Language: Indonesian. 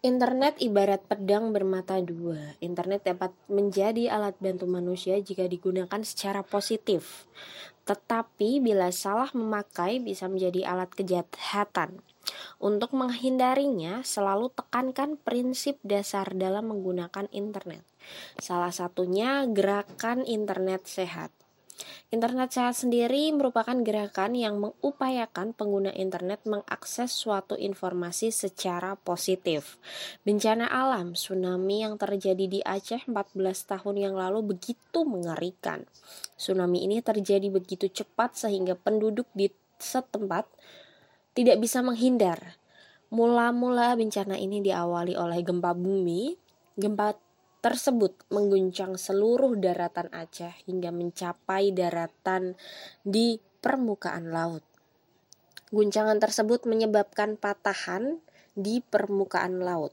Internet ibarat pedang bermata dua. Internet dapat menjadi alat bantu manusia jika digunakan secara positif. Tetapi bila salah memakai bisa menjadi alat kejahatan. Untuk menghindarinya, selalu tekankan prinsip dasar dalam menggunakan internet. Salah satunya gerakan internet sehat. Internet sehat sendiri merupakan gerakan yang mengupayakan pengguna internet mengakses suatu informasi secara positif. Bencana alam tsunami yang terjadi di Aceh 14 tahun yang lalu begitu mengerikan. Tsunami ini terjadi begitu cepat sehingga penduduk di setempat tidak bisa menghindar. Mula-mula bencana ini diawali oleh gempa bumi, gempa tersebut mengguncang seluruh daratan Aceh hingga mencapai daratan di permukaan laut. Guncangan tersebut menyebabkan patahan di permukaan laut.